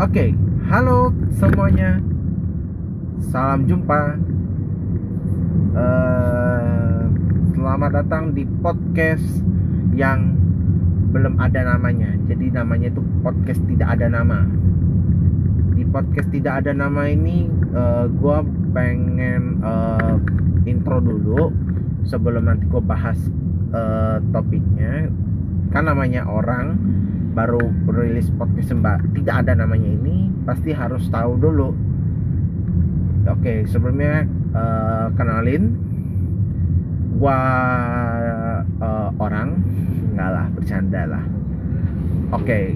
Oke, halo semuanya. Salam jumpa. Eh, selamat datang di podcast yang belum ada namanya. Jadi namanya itu podcast tidak ada nama. Di podcast tidak ada nama ini, eh, gua pengen eh, intro dulu sebelum nanti gua bahas eh, topiknya. Kan namanya orang baru rilis podcast mbak tidak ada namanya ini pasti harus tahu dulu. Oke sebelumnya eh, kenalin. Gua eh, orang. Enggak lah bercanda lah. Oke.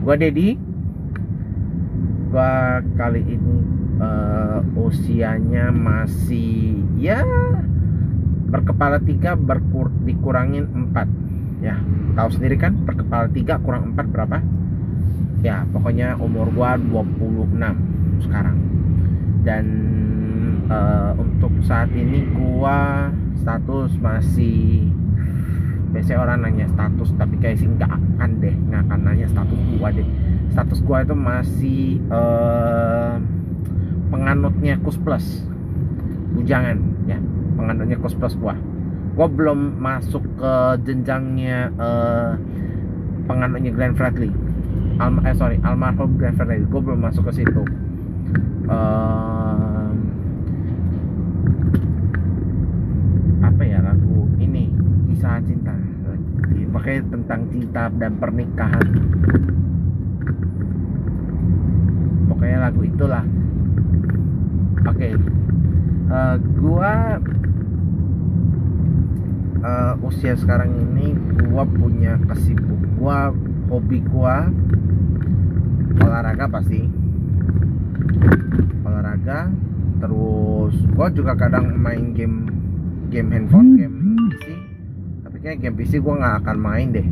Gua Dedi. Gua kali ini eh, usianya masih ya berkepala tiga berkur dikurangin empat ya tahu sendiri kan per kepala tiga kurang empat berapa? Ya pokoknya umur gua 26 sekarang. Dan eh, untuk saat ini gua status masih biasanya orang nanya status tapi kayak sih nggak akan deh nggak akan nanya status gua deh. Status gua itu masih eh, penganutnya kus plus. Bujangan ya penganutnya kus plus gua gue belum masuk ke jenjangnya uh, penganutnya Glenn Fredly. Alma, eh sorry almarhum Glenn Fredly. Gue belum masuk ke situ. Uh, apa ya lagu ini? Kisah cinta. Pakai tentang cinta dan pernikahan. Pokoknya lagu itulah. Oke. Okay. uh, gua uh, usia sekarang ini gua punya kesibuk gua hobi gua olahraga pasti. Olahraga terus gua juga kadang main game game handphone game PC tapi kayak game PC gua nggak akan main deh.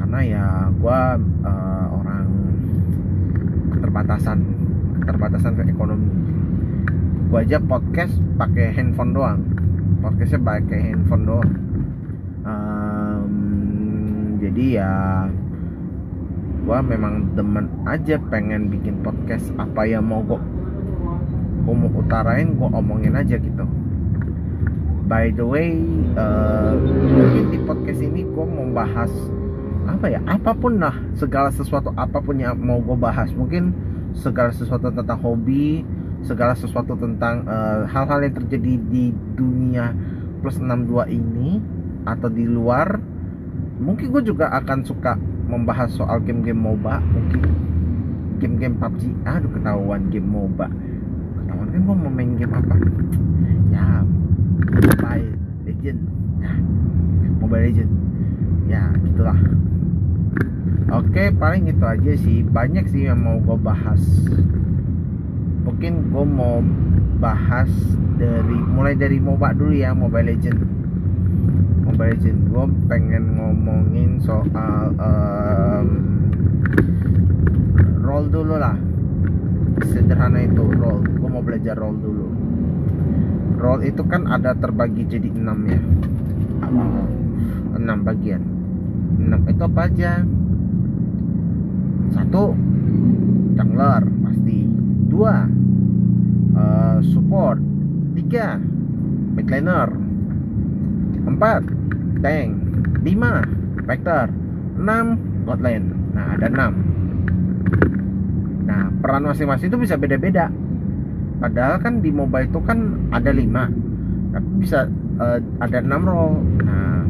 Karena ya gua uh, orang keterbatasan keterbatasan ke ekonomi. Gua aja podcast pakai handphone doang podcastnya pakai handphone doang. Um, jadi ya gua memang demen aja pengen bikin podcast. Apa yang mau gua gua mau utarain gua omongin aja gitu. By the way uh, mungkin di podcast ini gua mau bahas apa ya? Apa pun lah segala sesuatu apa pun yang mau gue bahas. Mungkin segala sesuatu tentang hobi segala sesuatu tentang hal-hal uh, yang terjadi di dunia plus 62 ini atau di luar mungkin gue juga akan suka membahas soal game-game MOBA. Mungkin game-game PUBG aduh ketahuan game MOBA. Ketahuan kan gue mau main game apa? Ya Mobile Legend ya Mobile Legend ya gitulah. Oke paling itu aja sih. Banyak sih yang mau gue bahas mungkin gue mau bahas dari mulai dari MOBA dulu ya Mobile Legend. Mobile Legend gue pengen ngomongin soal um, roll dulu lah. Sederhana itu roll gue mau belajar roll dulu. Roll itu kan ada terbagi jadi enam ya. Enam bagian. Enam itu apa aja? Satu jungler pasti dua. Uh, support. Tiga. Midlaner empat. Tank. Lima. Vector. Enam. Godlane nah ada enam. Nah peran masing-masing itu bisa beda-beda. Padahal kan di mobile itu kan ada lima. Tapi bisa uh, ada enam role nah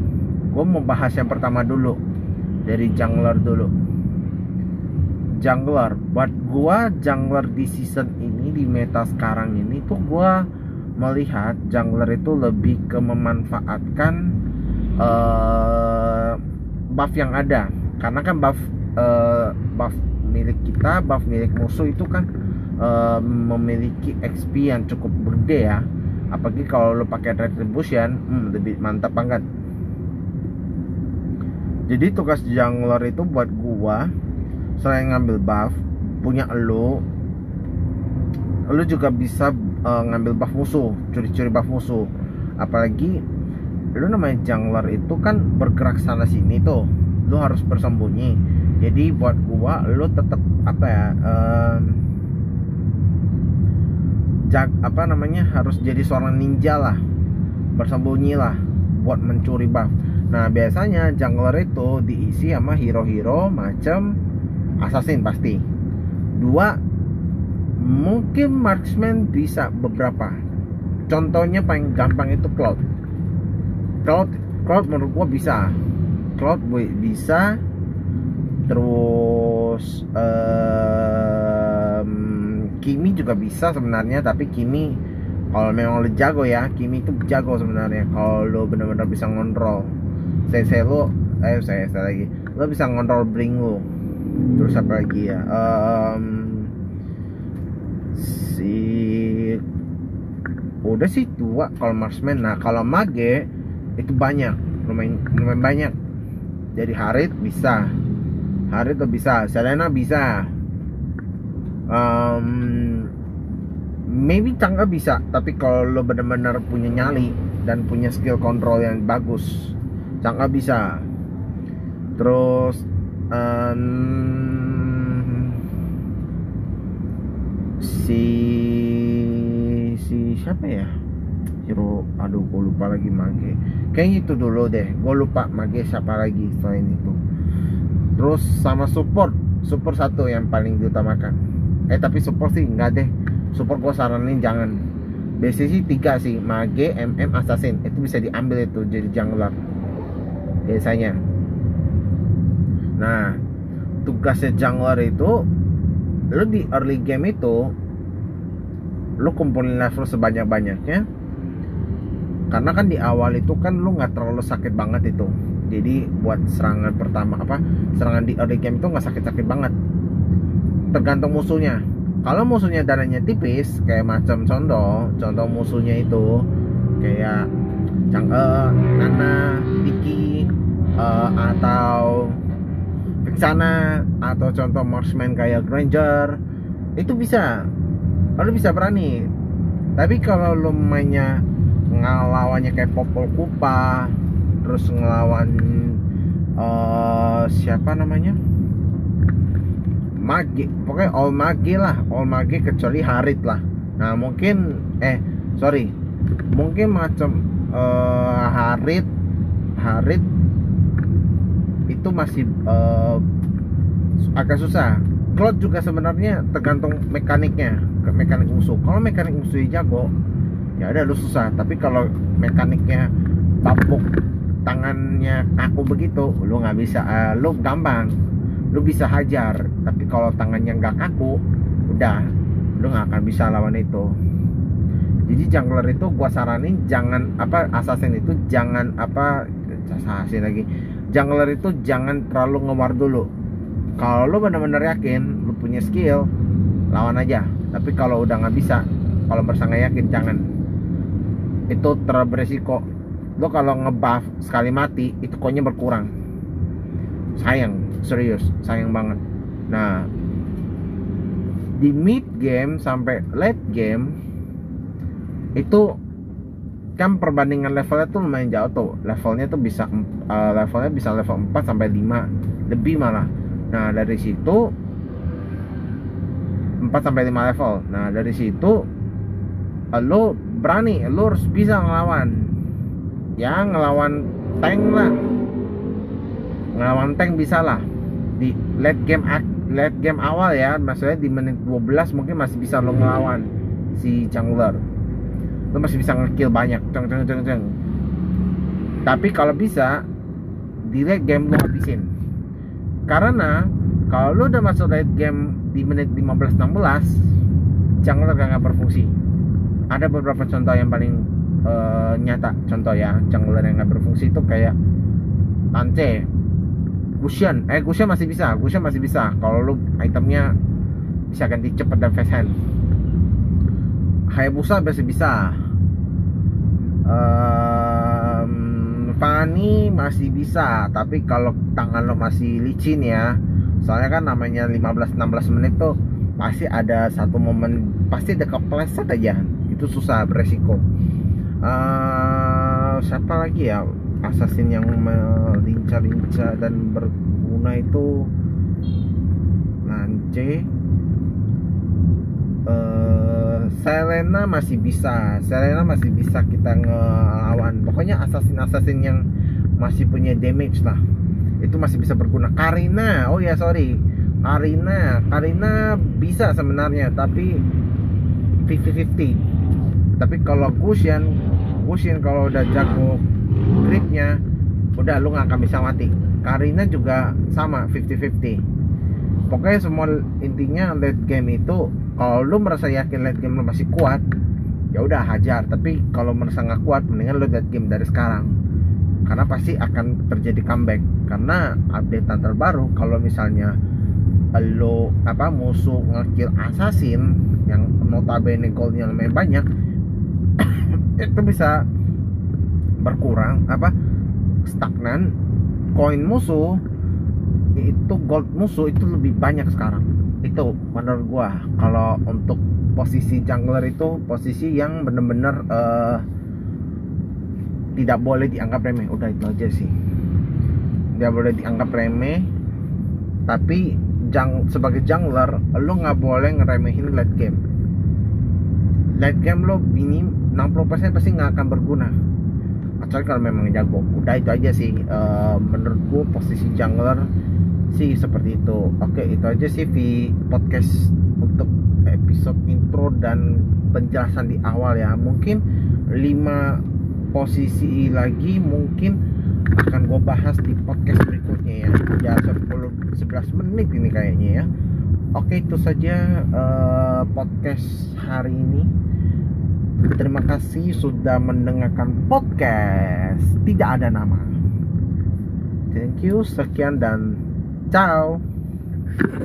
gue mau bahas yang pertama dulu. Dari jungler dulu jungler buat gua jungler di season ini di meta sekarang ini tuh gua melihat jungler itu lebih ke memanfaatkan uh, buff yang ada. Karena kan buff uh, buff milik kita buff milik musuh itu kan uh, memiliki XP yang cukup gede ya. Apalagi kalau lo pakai retribution hmm, lebih mantap banget. Jadi tugas jungler itu buat gua selain ngambil buff punya lo lo juga bisa uh, ngambil buff musuh curi-curi buff musuh. Apalagi lo namanya jungler itu kan bergerak sana sini tuh lo harus bersembunyi. Jadi buat gua lu tetap apa ya um, jag, apa namanya harus jadi seorang ninja lah bersembunyi lah buat mencuri buff. Nah biasanya jungler itu diisi sama hero-hero macam assassin pasti. Dua mungkin marksman bisa beberapa. Contohnya paling gampang itu cloud. Cloud cloud menurut gua bisa. Cloud bisa. Terus um, Kimi juga bisa sebenarnya tapi Kimi kalau memang lo jago ya Kimi itu jago sebenarnya. Kalau lo benar-benar bisa ngontrol. Saya lo eh saya saya lagi. Lo bisa ngontrol bring lo terus apa lagi ya? Um, si udah sih dua kalau marksman nah kalau mage itu banyak. Lumayan lumayan banyak. Jadi Harit bisa. Harit tuh bisa. Selena bisa. Um, maybe Cangga bisa. Tapi kalau lo benar-benar punya nyali dan punya skill control yang bagus Cangga bisa. Terus um, si si siapa ya? Hero aduh gue lupa lagi mage. Kayaknya itu dulu deh gue lupa mage siapa lagi selain itu. Terus sama support support satu yang paling diutamakan. Eh tapi support sih enggak deh. Support gue saranin jangan. Biasanya sih tiga sih mage mm assassin. Itu bisa diambil itu jadi jungler. Biasanya nah tugasnya jungler itu lo di early game itu lo kumpulin level sebanyak-banyaknya. Karena kan di awal itu kan lo nggak terlalu sakit banget itu. Jadi buat serangan pertama apa serangan di early game itu nggak sakit-sakit banget. Tergantung musuhnya. Kalau musuhnya darahnya tipis kayak macam contoh contoh musuhnya itu kayak Chang'e, Nana, Diki uh, atau Vixana atau contoh marksman kayak Granger itu bisa. Lo bisa berani. Tapi kalau lo mainnya ngelawannya kayak Popol Kupa terus ngelawan uh, siapa namanya? Mage. Pokoknya all Mage lah. All Mage kecuali Harit lah. Nah mungkin eh sorry. Mungkin macam uh, Harit Harit itu masih uh, agak susah. Cloud juga sebenarnya tergantung mekaniknya ke mekanik musuh. Kalau mekanik musuhnya jago ya udah lu susah. Tapi kalau mekaniknya bapuk tangannya kaku begitu lu nggak bisa uh, lu gampang. Lu bisa hajar tapi kalau tangannya nggak kaku udah lu nggak akan bisa lawan itu. Jadi jungler itu gua saranin jangan apa assassin itu jangan apa assassin lagi jungler itu jangan terlalu ngewar dulu. Kalau lu benar-benar yakin lu punya skill lawan aja. Tapi kalau udah nggak bisa kalau merasa nggak yakin jangan. Itu terlalu lo kalau ngebuff sekali mati itu koinnya berkurang. Sayang serius sayang banget. Nah di mid game sampai late game itu kan perbandingan levelnya tuh lumayan jauh tuh. Levelnya tuh bisa uh, levelnya bisa level 4 sampai 5 lebih malah. Nah dari situ 4 sampai 5 level. Nah dari situ lo berani lo harus bisa ngelawan. Ya ngelawan tank lah. Ngelawan tank bisa lah. Di late game late game awal ya maksudnya di menit 12 mungkin masih bisa lo ngelawan si jungler lo masih bisa ngekill banyak. Ceng ceng ceng ceng tapi kalau bisa di late game lo habisin. Karena kalau lo udah masuk late game di menit 15-16 jungler gak, gak berfungsi. Ada beberapa contoh yang paling uh, nyata. Contoh ya jungler yang gak berfungsi itu kayak Tante Gusion eh Gusion masih bisa Gusion masih bisa. Kalau lu itemnya bisa ganti cepet dan fast hand. Hayabusa masih bisa um, Fanny masih bisa tapi kalau tangan lo masih licin ya. Soalnya kan namanya 15-16 menit tuh pasti ada satu momen pasti ada kepleset aja. Itu susah beresiko. Uh, siapa lagi ya? Assassin yang melincah-lincah dan berguna itu? ADC eh, Selena masih bisa. Selena masih bisa kita ngelawan. Pokoknya assassin-assassin yang masih punya damage lah. Itu masih bisa berguna. Karina oh ya sorry. Karina Karina bisa sebenarnya tapi 50-50 tapi kalau Gusian Gusian kalau udah jago gripnya udah lu nggak akan bisa mati. Karina juga sama 50-50 pokoknya semua intinya late game itu kalau lu merasa yakin late game lu masih kuat ya udah hajar. Tapi kalau merasa nggak kuat mendingan lu late game dari sekarang. Karena pasti akan terjadi comeback. Karena update terbaru kalau misalnya lo apa musuh ngekill assassin yang notabene goldnya lumayan banyak itu bisa berkurang apa stagnan koin musuh itu gold musuh itu lebih banyak sekarang itu menurut gua. Kalau untuk posisi jungler itu posisi yang bener-bener uh, tidak boleh dianggap remeh. Udah itu aja sih. Tidak boleh dianggap remeh. Tapi jang, sebagai jungler lo nggak boleh ngeremehin late game. Late game lo ini 60% pasti nggak akan berguna. Kecuali kalau memang jago. Udah itu aja sih. Uh, menurutku posisi jungler sih seperti itu. Oke itu aja sih di podcast untuk episode intro dan penjelasan di awal ya. Mungkin 5 posisi lagi mungkin akan gue bahas di podcast berikutnya ya. Ya 10 11 menit ini kayaknya ya. Oke itu saja uh, podcast hari ini. Terima kasih sudah mendengarkan podcast. Tidak ada nama. Thank you sekian dan 加油。